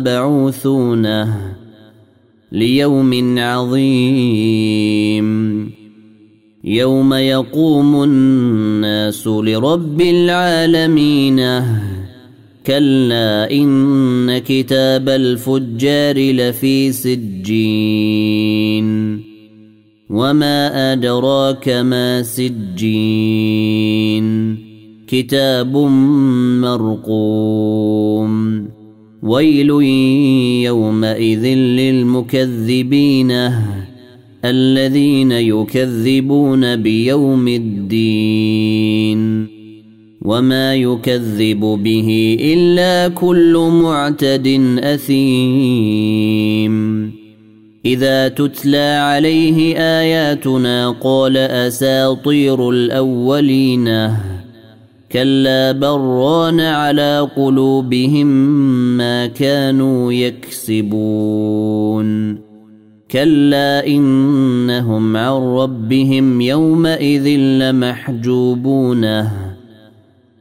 مبعوثون ليوم عظيم. يوم يقوم الناس لرب العالمين. كلا إن كتاب الفجار لفي سجين. وما أدراك ما سجين. كتاب مرقوم. ويل يومئذ للمكذبين الذين يكذبون بيوم الدين. وما يكذب به إلا كل معتد أثيم. إذا تتلى عليه آياتنا قال أساطير الأولين. كلا بران على قلوبهم ما كانوا يكسبون. كلا إنهم عن ربهم يومئذ لمحجوبون.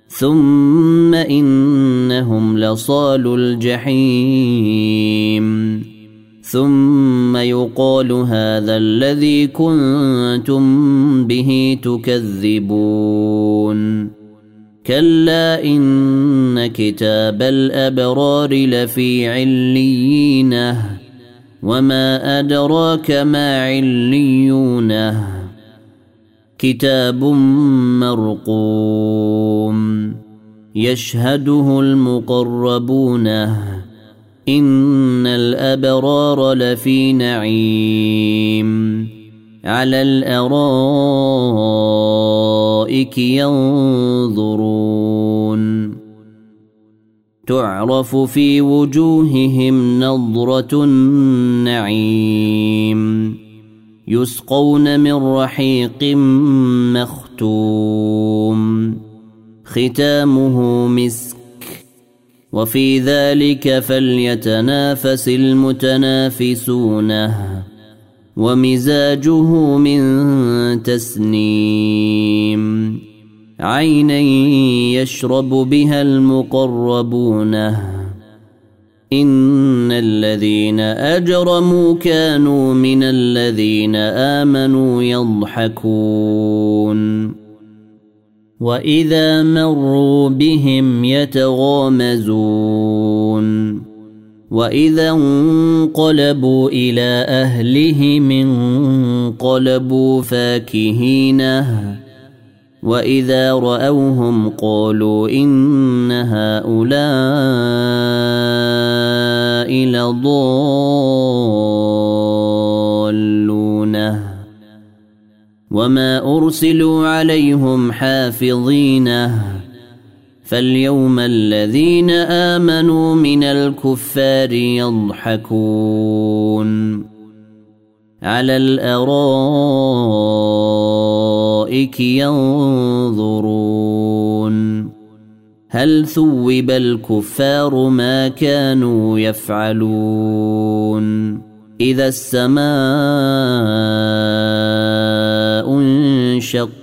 ثم إنهم لصال الجحيم. ثم يقال هذا الذي كنتم به تكذبون. كلا ان كتاب الابرار لفي عليين وما ادراك ما عليون كتاب مرقوم يشهده المقربون ان الابرار لفي نعيم على الأرائك ينظرون. تعرف في وجوههم نضره النعيم. يسقون من رحيق مختوم. ختامه مسك. وفي ذلك فليتنافس المتنافسون. ومزاجه من تسنيم. عينا يشرب بها المقربون. إن الذين أجرموا كانوا من الذين آمنوا يضحكون. وإذا مروا بهم يتغامزون. واذا انقلبوا إلى اهلهم انقلبوا فاكهين واذا راوهم قالوا ان هؤلاء لضالون وما ارسلوا عليهم حافظين فاليوم الذين آمنوا من الكفار يضحكون على الأرائك ينظرون هل ثوب الكفار ما كانوا يفعلون إذا السماء انشقت